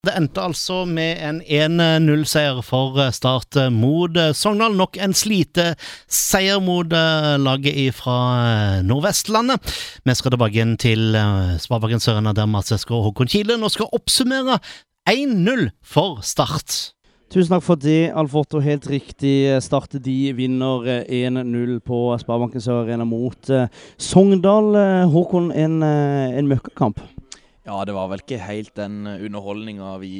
Det endte altså med en 1-0-seier for Start mot Sogndal. Nok en slite seier mot laget fra Nordvestlandet. Vi skal tilbake igjen til Sparebanken Sørena, der Mats Esker og Håkon Kile nå skal oppsummere 1-0 for Start. Tusen takk for det, Alf Otto. Helt riktig. Start de vinner 1-0 på Sparebanken Sør Arena mot Sogndal. Håkon, en, en møkkakamp? Ja, det var vel ikke helt den underholdninga vi,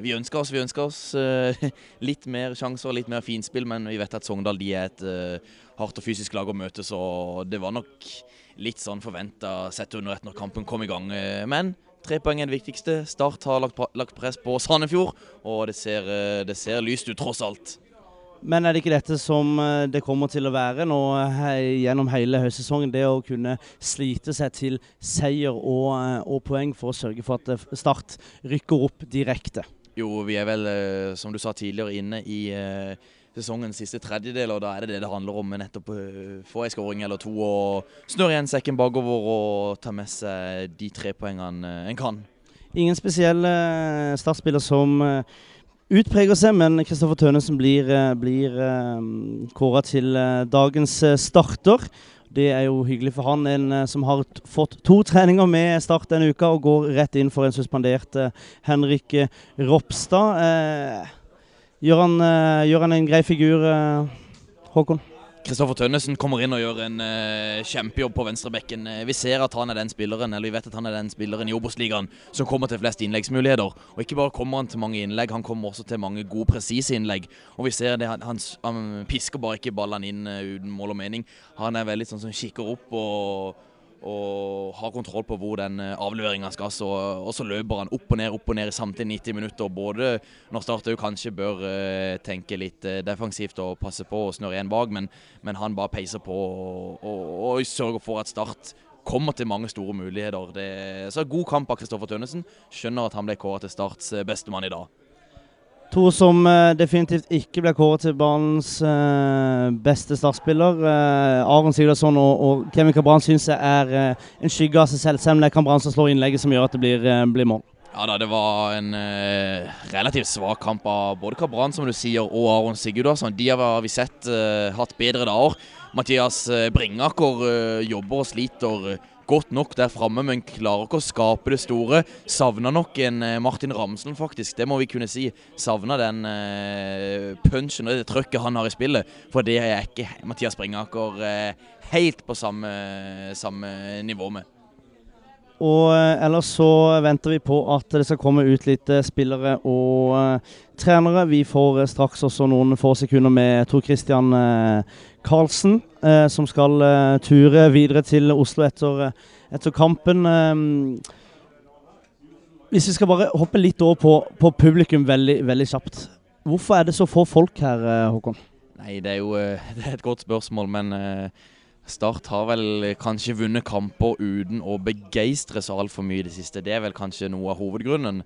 vi ønska oss. Vi ønska oss litt mer sjanser, litt mer finspill, men vi vet at Sogndal de er et hardt og fysisk lag å møte, så det var nok litt sånn forventa sett under ett når kampen kom i gang. Men Tre poeng er det viktigste. Start har lagt, lagt press på Sandefjord, og det ser, det ser, lyst ut, tross alt. Men er det ikke dette som det kommer til å være nå hei, gjennom hele høstsesongen? Det å kunne slite seg til seier og, og, poeng for å sørge for at Start rykker opp direkte? Jo, vi er vel, som du sa tidligere, inne i sesongens siste tredjedel, og da er det det det handler om. Nettopp få en skåring eller to og snurre igjen sekken bakover og ta med seg de tre poengene en kan. Ingen spesiell startspiller som utpreger seg, men Kristoffer Tønesen blir, blir kåra til dagens starter. Det er jo hyggelig for han, en som har fått to treninger med Start denne uka og går rett inn for en suspendert Henrik Ropstad. Eh, Gjør han, gjør han, en grei figur, Håkon? Kristoffer Tønnesen kommer inn og gjør en uh, kjempejobb på venstrebekken. Vi ser at han er den spilleren eller vi vet at han er den spilleren i Obos-ligaen som kommer til flest innleggsmuligheter. Og ikke bare kommer han til mange innlegg, han kommer også til mange gode, presise innlegg. Og vi ser det, han, han, pisker bare ikke ballene inn uten mål og mening. Han er veldig sånn som kikker opp og og har kontroll på hvor den avleveringa skal. Så, og så løper han opp og ned opp og ned i samtidig 90 minutter. Både når Start kanskje bør uh, tenke litt uh, defensivt og passe på og snøre igjen bak, men, men, han bare peiser på og, og, og, sørger for at Start kommer til mange store muligheter. Det, så God kamp av Kristoffer Tønnesen. Skjønner at han ble kåret til Starts bestemann i dag. To som uh, definitivt ikke ble kåret til banens uh, beste startspiller. Uh, Aron Sigurdsson og, Kevin Cabran syns jeg er en skygge av seg selv, selv om det er Cabran som slår innlegget som gjør at det blir, blir mål. Ja da, Det var en relativt svak kamp av både Cabran som du sier, og Aron Sigurdsson. De har vi sett hatt bedre dager. Mathias Bringaker jobber og sliter godt nok der framme, men klarer ikke å skape det store. Savna nok en Martin Ramsland, faktisk. Det må vi kunne si. Savna den uh, punchen og det trøkket han har i spillet. For det er ikke Mathias Bringaker uh, helt på samme, samme nivå med. Og ellers så venter vi på at det skal komme ut litt spillere og uh, trenere. Vi får straks også noen få sekunder med Tor Christian uh, Karlsen, som skal ture videre til Oslo etter, etter kampen. hvis vi skal bare hoppe litt over på, på publikum veldig, veldig, kjapt. Hvorfor er det så få folk her, Håkon? Nei, Det er jo det er et godt spørsmål, men Start har vel kanskje vunnet kamper uten å begeistre så altfor mye i det siste. Det er vel kanskje noe av hovedgrunnen.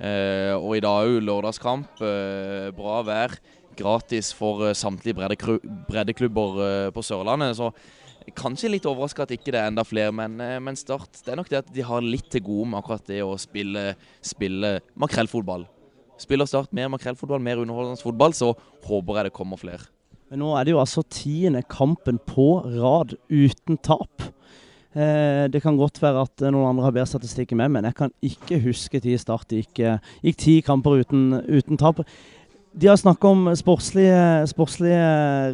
Eh, og i dag òg lørdagskamp. Eh, bra vær. Gratis for eh, samtlige breddeklubber eh, på Sørlandet. Så kanskje litt overraska at ikke det er enda flere, men, eh, men, Start det er nok det at de har litt til gode med akkurat det å spille, spille makrellfotball. Spiller Start mer makrellfotball, mer underholdende fotball, så håper jeg det kommer flere. Men nå er det jo altså tiende kampen på rad uten tap. Eh, det kan godt være at noen andre har bedre statistikk med, men jeg kan ikke huske tid Start gikk, gikk ti kamper uten, uten tap. De har snakka om sportslige, sportslige,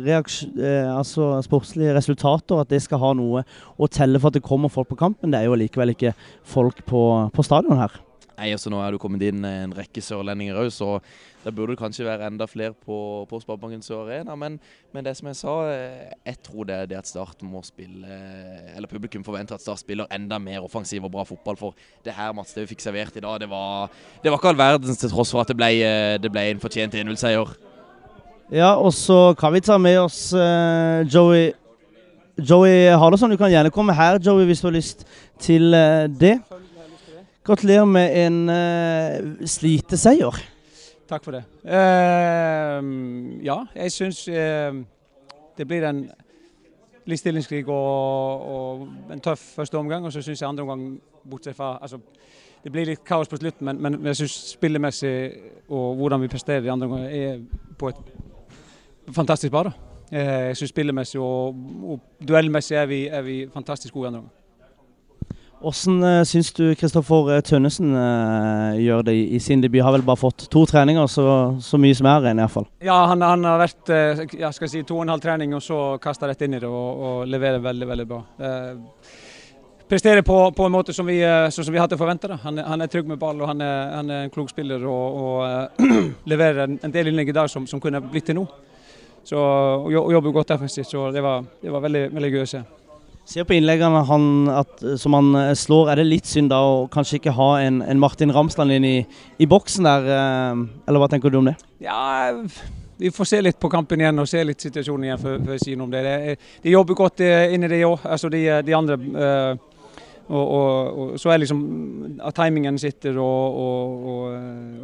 eh, altså sportslige, resultater, at det skal ha noe å telle for at det kommer folk på kampen. Det er jo likevel ikke folk på, på stadion her. Nei, altså Nå er det kommet inn en rekke sørlendinger òg, så da burde det kanskje være enda flere på, på Sparebanken Sør Arena. Men, men, det som jeg sa, eh, jeg tror det er det at Start må spille Eller publikum forventer at Start spiller enda mer offensiv og bra fotball. For det her Mats, det vi fikk servert i dag, det var, det var ikke all verdens til tross for at det ble, eh, det ble en fortjent 1-0-seier. Ja, og så kan vi ta med oss uh, Joey Joey Harderson, du kan gjerne komme her, Joey, hvis du har lyst til uh, det. Gratulerer med en uh, sliteseier. Takk for det. Uh, ja, jeg syns uh, det blir en litt stillingskrig og, og, en tøff første omgang. Og så syns jeg andre omgang, bortsett fra altså, det blir litt kaos på slutten, men, men jeg syns spillemessig og hvordan vi presterer i andre omgang er på et fantastisk bar. Eh, jeg syns spillemessig og, og duellmessig er vi, er vi fantastisk gode i andre omgang. Hvordan uh, syns du Kristoffer Tønnesen uh, gjør det i, i, sin debut? Har vel bare fått to treninger, så, så mye som er igjen iallfall. Ja, han, han, har vært uh, jeg skal si, to og en halv trening, og så kasta rett inn i det og, og leverer veldig veldig bra. Uh, presterer på, på, en måte som vi, som vi hadde forventa. Han, han, er trygg med ball og han er, han er en klok spiller og, og leverer en, en, del innlegg i dag som, som kunne blitt til nå. Så, og jobber godt defensivt, så det var, det var veldig, veldig gøy å se. Ser på innleggene han, at, som han eh, slår, er det litt synd da å kanskje ikke ha en, en Martin Ramsland inn i, i, boksen der, eh, eller hva tenker du om det? Ja, vi får se litt på kampen igjen og se litt situasjonen igjen før, før jeg sier noe om det. De, jobber godt inni inn i det òg, altså de, de andre. Uh, og, og, og, så er liksom at timingen sitter og,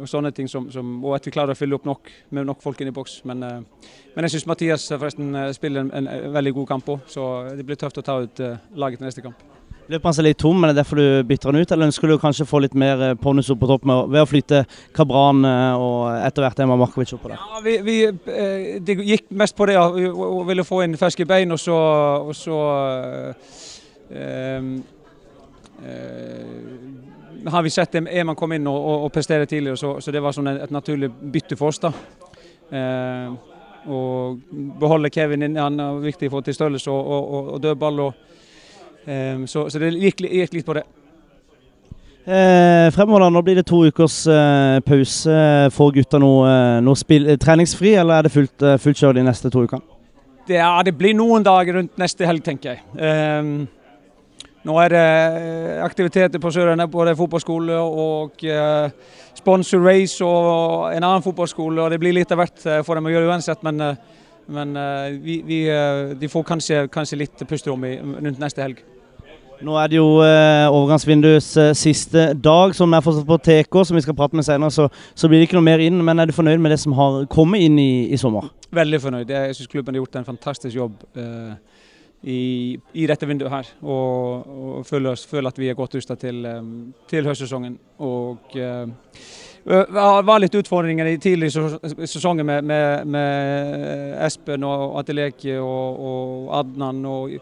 og sånne ting som, som, Og at vi klarer å fylle opp nok med nok folk inn i boks. Men, uh, men jeg syns Mathias forresten eh, spiller en, en, en veldig god kamp òg, så det blir tøft å ta ut laget til neste kamp. Løper han seg litt tom, men er det derfor du bytter han ut, eller ønsker du kanskje få litt mer eh, ponnus opp på topp med, ved å flytte Kabran og etter hvert Emma Markovic opp på det? Ja, vi, vi, det gikk mest på det, ja. Vi ville få inn ferske bein, og så, og så um, har vi sett Eman komme inn og, og, og prestere tidligere, så, så, det var sånn et naturlig bytte for oss. da. Uh, og beholde Kevin inn. Han er viktig for til størrelse og, og, og dødball. Um, så, så, det gikk, gikk, litt på det. Eh, fremover Nå blir det to ukers eh, pause. Får gutta noe, eh, noe spill, eh, treningsfri, eller er det fullt, eh, fullt kjør de neste to ukene? Det, ja, det blir noen dager rundt neste helg, tenker jeg. Um, nå er det aktiviteter på Sørlandet, både fotballskole og uh, sponsor race og en annen fotballskole. og Det blir litt av hvert eh, for dem å gjøre uansett, men, eh, men eh, vi, vi, de får kanskje, kanskje litt pusterom rundt neste helg. Nå er det jo eh, overgangsvinduets eh, siste dag, som er fortsatt på TK, som vi skal prate med senere. Så, så, blir det ikke noe mer inn. Men er du fornøyd med det som har kommet inn i, i sommer? Veldig fornøyd. Jeg syns klubben har gjort en fantastisk jobb eh, i, i, dette vinduet her. Og, og føler, føler, at vi er godt rusta til, til høstsesongen. Og det var litt utfordringer i tidlig sesongen med, med, med, Espen og Ateleki og, og Adnan og,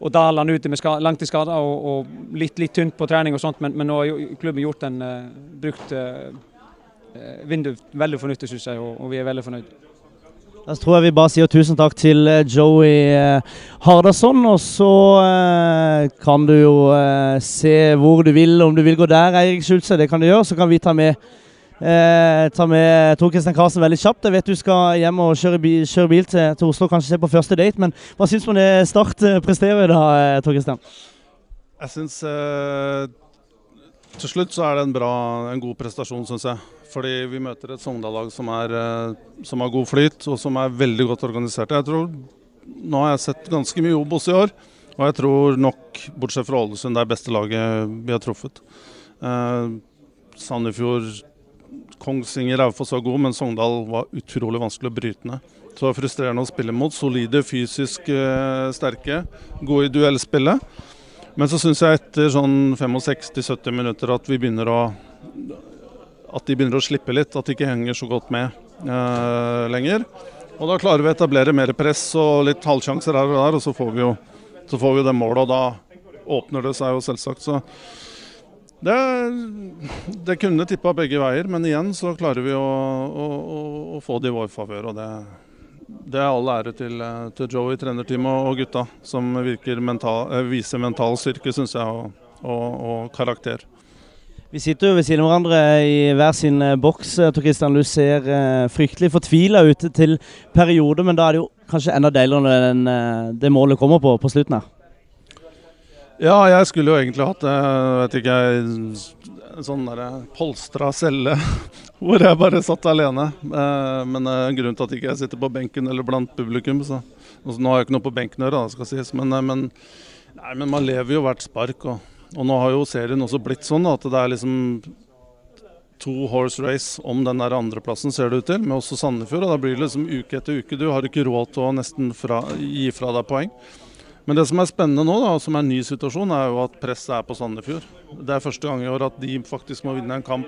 og Daland ute med langtidsskader og, og litt, litt, tynt på trening og sånt, men, men nå har klubben gjort en uh, brukt uh, vindu veldig fornuftig, syns jeg, og, og, vi er veldig fornøyd. Da tror jeg vi bare sier tusen takk til Joey Hardasson. Og så eh, kan du jo eh, se hvor du vil, om du vil gå der, Eirik Schulze. Det kan du gjøre. Så kan vi ta med Eh, ta med Tor Kristian Karlsen veldig kjapt. Jeg vet du skal hjem og kjøre bil, kjøre bil til, til, Oslo, kanskje se på første date. Men hva syns du om det Start eh, presterer da, dag, Tor Kristian? Jeg syns eh, Til slutt så er det en, bra, en god prestasjon, syns jeg. Fordi vi møter et Sogndal-lag som, eh, som, har god flyt, og som er veldig godt organisert. Jeg tror, Nå har jeg sett ganske mye Obos i år, og jeg tror nok, bortsett fra Ålesund, det er beste laget vi har truffet. Eh, Sandefjord Kongsvinger Raufoss var god, men Sogndal var utrolig vanskelig å bryte ned. Så frustrerende å spille mot. Solide, fysisk uh, sterke, gode i duellspillet. Men så syns jeg etter sånn 65-70 minutter at vi begynner å at de begynner å slippe litt, at de ikke henger så godt med eh, lenger. Og Da klarer vi å etablere mer press og litt halvsjanser her og der, og så får vi jo, så får vi det målet. Og da åpner det seg jo selvsagt. Så det, det kunne tippa begge veier, men igjen så klarer vi å, å, å få det i vår favør. Og det, det, er all ære til, til Joey, trenerteamet og gutta, som mental, eh, viser mental styrke, syns jeg, og, og, og, karakter. Vi sitter jo ved siden av hverandre i hver sin eh, boks. Tor Kristian, du ser eh, fryktelig fortvila ut til perioder, men da er det jo kanskje enda deiligere når den, det målet kommer på, på slutten her? Ja, jeg skulle jo egentlig hatt det, Jeg vet ikke en sånn polstra celle hvor jeg bare satt alene. Eh, men uh, grunnen til at jeg ikke sitter på benken eller blant publikum så, Nå har jeg ikke noe på benken å gjøre, skal sies, men, eh, men, nei, men, man lever jo hvert spark. Og, og, nå har jo serien også blitt sånn at det er liksom to horse race om den der andreplassen, ser det ut til, med også Sandefjord. og Da blir det liksom uke etter uke. Du har ikke råd til å nesten fra, gi fra deg poeng. Men det som er spennende nå, da, som er en ny situasjon, er jo at presset er på Sandefjord. Det er første gang i år at de faktisk må vinne en kamp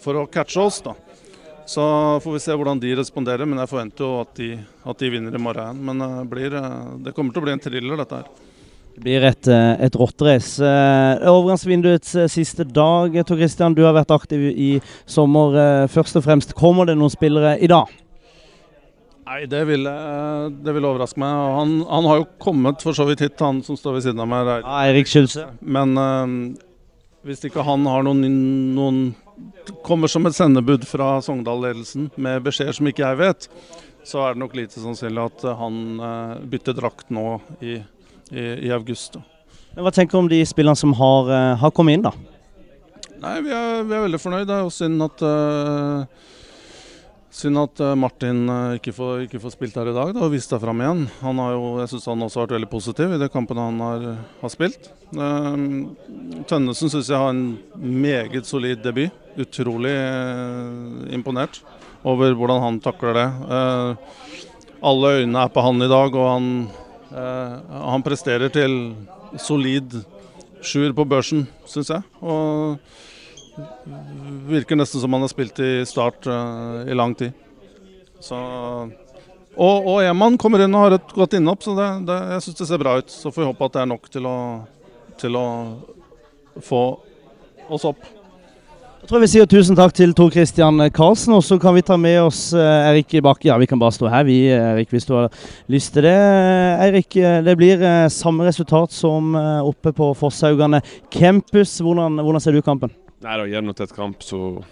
for å catche oss. da. Så får vi se hvordan de responderer, men jeg forventer jo at de, at de vinner i morgen. Men det, blir, det kommer til å bli en thriller, dette her. Det blir et, et rotterace. Overgangsvinduets siste dag. Tor Christian, du har vært aktiv i sommer. Først og fremst, kommer det noen spillere i dag? Nei, det ville, det ville overraske meg. Han, han, har jo kommet for så vidt hit, han som står ved siden av meg. Ja, Erik Skjulse. Men uh, hvis ikke han har noen, noen Kommer som et sendebud fra Sogndal-ledelsen med beskjeder som ikke jeg vet, så er det nok lite sannsynlig at han uh, bytter drakt nå i, i, i august. Men Hva tenker du om de spillerne som har, uh, har kommet inn, da? Nei, Vi er, vi er veldig fornøyd. Det er jo synd at Synd at eh, Martin eh, ikke får, ikke får, spilt her i dag da, og vist seg fram igjen. Han har jo, jeg syns han også har vært veldig positiv i de kampene han har, har spilt. Uh, Tønnesen syns jeg har en meget solid debut. Utrolig eh, imponert over hvordan han takler det. Uh, alle øynene er på han i dag, og han, han presterer til solid sjuer på børsen, syns jeg. Og virker nesten som han har spilt i Start uh, i lang tid. Så, og, og Eman kommer inn og har et godt innhopp, så det, det, jeg syns det ser bra ut. Så får vi håpe at det er nok til å, til å få oss opp. Jeg tror vi sier tusen takk til Tor Christian Karlsen, og så kan vi ta med oss uh, Erik Bakke. Ja, vi kan bare stå her, vi, Erik, hvis du har lyst til det. Eirik, det blir samme resultat som oppe på Fosshaugane campus. Hvordan, hvordan ser du kampen? Nei, det er gjennomtett kamp, så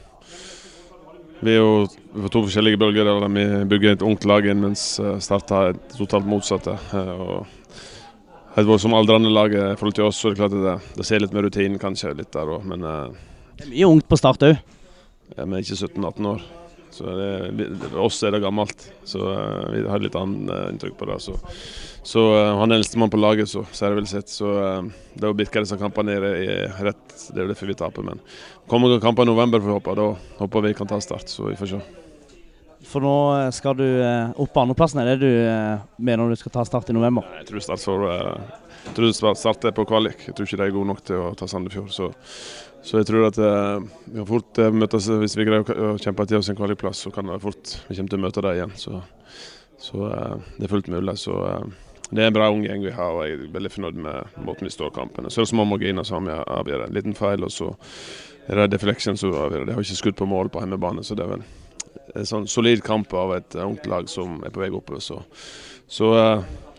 Vi er jo på to forskjellige bølger. der Vi bygger et ungt lag inn, mens eh, Start har et totalt motsatte. Eh, og helt Som alle andre lag i forhold til oss, så er det klart at det, det ser litt mer rutinen kanskje litt der òg, men eh, Det er mye ungt på Start òg? Ja, vi er ikke 17-18 år. Så det, oss er det gammelt. Så uh, vi har litt annet uh, inntrykk på det. Så, så uh, han er eldstemann på laget, så ser det vel sitt. Så det å bikke disse kampene er, er rett. Det er jo derfor vi taper. Men kommer noen kamper i november, får vi håpe. Da håper vi kan ta start. Så vi får se. For nå skal du opp på andreplassen. Er det du mener du skal ta start i november? Jeg tror Start får jeg tror Start er på kvalik. Jeg tror ikke de er gode nok til å ta Sandefjord. Så så jeg tror at eh, vi har fort eh, møtes hvis vi greier å, kjempe til oss en kvalikplass. Så kan det fort vi til å møte dem igjen. Så, så eh, det er fullt mulig. Så det er en bra ung gjeng vi har, og jeg er veldig fornøyd med måten vi står kampene. Så er det små marginer som vi avgjør. En liten feil, og så er det deflection som avgjør. De har ikke skutt på mål på hjemmebane, så det er vel en sånn solid kamp av et ungt lag som er på vei oppover. Så, så,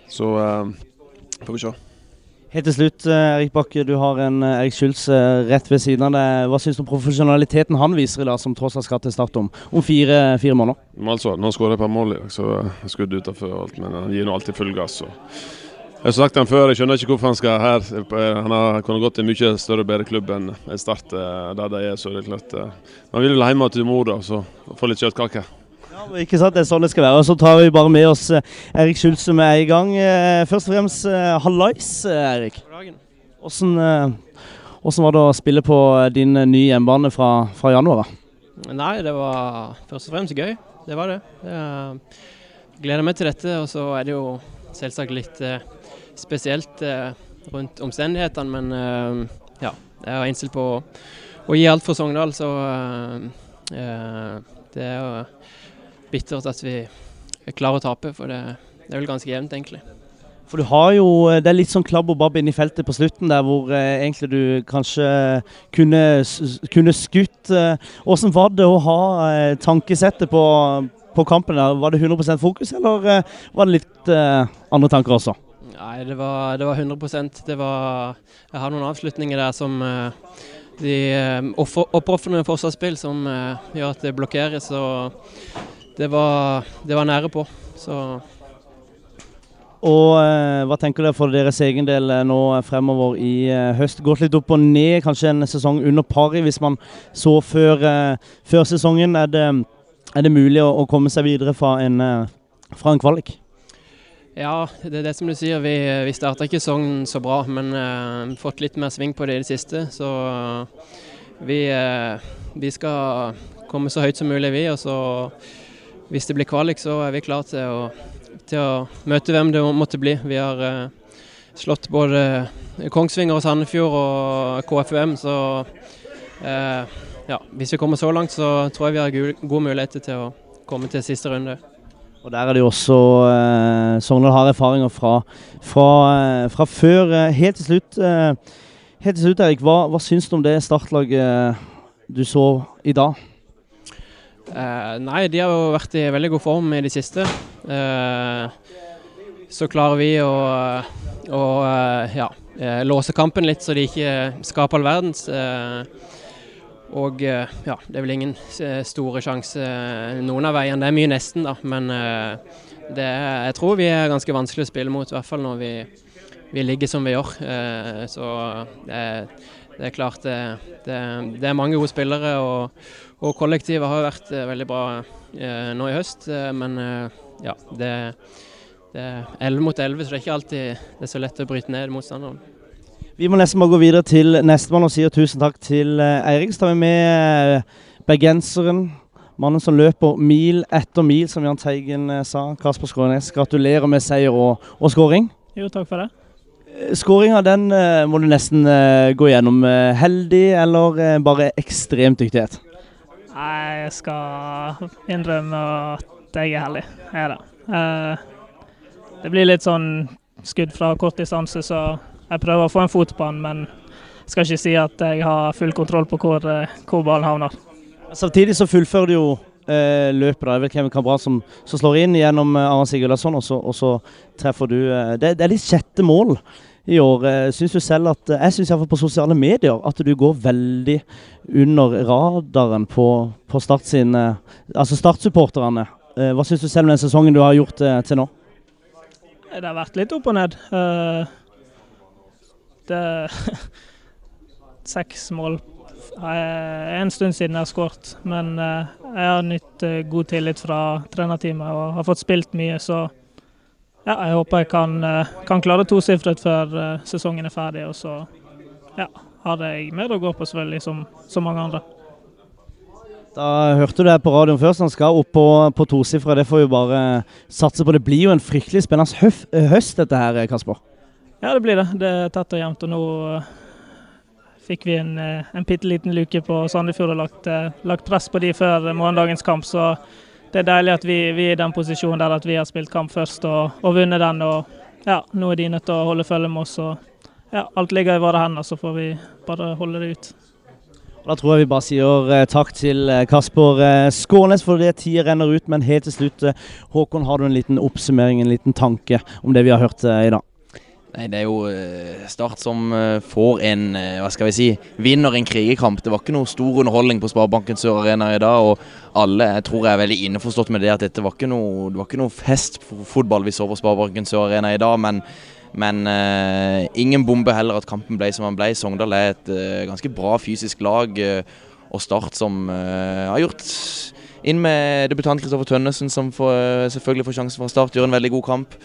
så får vi se. Helt til slutt, eh, Erik Bakke. Du har en eh, Erik Schulz eh, rett ved siden av deg. Hva syns du om profesjonaliteten han viser i dag, som tross alt skal til start om, om fire, fire, måneder? Altså, nå skårer jeg på mål i dag, så skudd utafor alt. Men han gir nå alltid full gass. Og. Jeg har sagt han før, jeg skjønner ikke hvorfor han skal her. Han har kunnet gått til en mye større og bedre klubb enn Start der de er. så det er klart. Man vil vel hjem til mor da, så få litt kjøttkake. Ikke sant? Det er sånn det skal være. Og Så tar vi bare med oss eh, Erik Schulz som er i gang. Eh, først og fremst eh, hallais, Erik. Hvordan, hvordan var det å spille på din nye hjemmebane fra, fra, januar? Nei, det var først og fremst gøy. Det var det. Jeg gleder meg til dette. Og så er det jo selvsagt litt spesielt rundt omstendighetene, men ja. Jeg er innstilt på å, gi alt for Sogndal, så det er jo bittert at vi klarer å tape, for det, det er vel ganske jevnt, egentlig. For du har jo, Det er litt sånn klabb og babb inn i feltet på slutten, der hvor eh, egentlig du kanskje kunne, kunne skutt. Hvordan var det å ha eh, tankesettet på, på, kampen? der? Var det 100% fokus, eller eh, var det litt eh, andre tanker også? Nei, det var, det var 100% det var, Jeg har noen avslutninger der som eh, de eh, oppofrende forsvarsspill som gjør at det blokkeres. og det var, det var nære på. Så og eh, hva tenker dere for deres egen del eh, nå fremover i eh, høst? Gått litt opp og ned, kanskje en sesong under pari hvis man så før, eh, før sesongen. Er det, er det mulig å, å, komme seg videre fra en, eh, fra en, kvalik? Ja, det er det som du sier. Vi, vi starta ikke sesongen så bra, men eh, fått litt mer sving på det i det siste. Så vi, vi skal komme så høyt som mulig, vi. og så hvis det blir kvalik, så er vi klare til å, til å møte hvem det måtte bli. Vi har uh, slått både Kongsvinger og Sandefjord og KFUM, så uh, ja, hvis vi kommer så langt, så tror jeg vi har gode muligheter til å komme til siste runde. Og Der er det jo også eh, Sogndal har erfaringer fra, fra, eh, fra før. Eh, helt til slutt, eh, helt til slutt Erik, hva, hva syns du om det startlaget du så i dag? Eh, nei, de har jo vært i veldig god form i det siste. Eh, så klarer vi å, å ja, låse kampen litt, så de ikke skaper all verdens. Og ja, det er vel ingen store sjanse noen av veiene. Det er mye nesten, da. Men det, jeg tror vi er ganske vanskelig å spille mot, i hvert fall når vi, vi ligger som vi gjør. Så det, det er klart det, det, det, er mange gode spillere, og, og kollektivet har vært veldig bra nå i høst. Men ja, det, det er 11 mot 11, så det er ikke alltid det er så lett å bryte ned motstanderen. Vi må nesten bare gå videre til nestemann og sier tusen takk til eh, Eirik. Så tar vi med eh, bergenseren, mannen som løper mil etter mil, som Jahn Teigen eh, sa. Kasper Skårenes, gratulerer med seier og, og skåring. Jo, takk for det. Skåringa den må du nesten gå gjennom. Heldig eller bare ekstremt dyktighet? Nei, jeg skal innrømme at jeg er heldig. Jeg er det. Det blir litt sånn skudd fra kort distanse, så jeg prøver å få en fot på den, men jeg skal ikke si at jeg har full kontroll på hvor, eh, hvor ballen havner. Samtidig så fullfører du jo eh, løpet. jeg vet hvem Cabral som, som, slår inn gjennom Arne Aron Sigurdarsson, og, så treffer du. Eh, det, det, er ditt sjette mål i år. Eh, syns du selv at Jeg syns iallfall på sosiale medier at du går veldig under radaren på, på Start sine, Altså Start-supporterne. Eh, hva syns du selv om den sesongen du har gjort til nå? Det har vært litt opp og ned. Det Seks mål en stund siden jeg har skåret, men eh, jeg har nytt eh, god tillit fra trenerteamet og har fått spilt mye, så ja, jeg håper jeg kan, eh, kan klare tosifret før sesongen er ferdig. Og så ja, har jeg mer å gå på, selvfølgelig, som, som mange andre. Da hørte du det på radioen først, han skal opp på, på tosifra. Det får vi bare satse på. Det blir jo en fryktelig spennende høst, dette her, Kasper. Ja, det blir det. Det er tett og jevnt. Og nå fikk vi en, en bitte liten luke på Sandefjord og lagt, lagt, press på de før morgendagens kamp. Så det er deilig at vi, vi, er i den posisjonen der at vi har spilt kamp først og, og vunnet den. Og ja, nå er de nødt til å holde følge med oss. Og ja, alt ligger i våre hender, så får vi bare holde det ut. Da tror jeg vi bare sier takk til Kasper Skånes, for det tida renner ut. Men helt til slutt, Håkon, har du en liten oppsummering, en liten tanke om det vi har hørt i dag? Nei, Det er jo eh, Start som eh, får en eh, hva skal vi si, vinner en krigerkamp. Det var ikke noe stor underholdning på Sparebanken Sør Arena i dag. Og alle jeg tror jeg er veldig innforstått med det at dette var ikke noe, det var ikke noe fest for fotball vi så på Sparebanken Sør Arena i dag. Men, men uh, ingen bombe heller at kampen ble som den ble. Sogndal er et uh, ganske bra fysisk lag. Uh, og Start som har gjort inn med debutant Kristoffer Tønnesen, som får, selvfølgelig får sjansen fra start, gjør en veldig god kamp.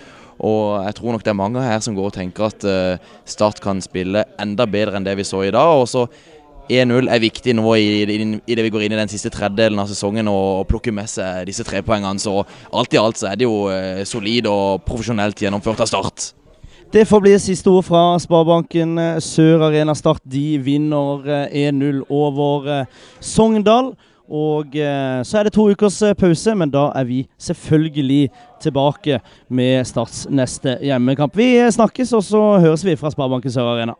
Og jeg tror nok det er mange her som går og tenker at uh, Start kan spille enda bedre enn det vi så i dag. Og så 1-0 er viktig nå i, i, i, det vi går inn i den siste tredjedelen av sesongen og, plukker med seg disse tre poengene. Så alt i alt så er det jo uh, solid og profesjonelt gjennomført av Start. Det får bli siste ord fra Sparebanken eh, Sør Arena Start. De vinner 1-0 over Sogndal. Og eh, så er det to ukers eh, pause, men da er vi selvfølgelig tilbake med Starts neste hjemmekamp. Vi snakkes, og så høres vi fra Sparebanken Sør Arena.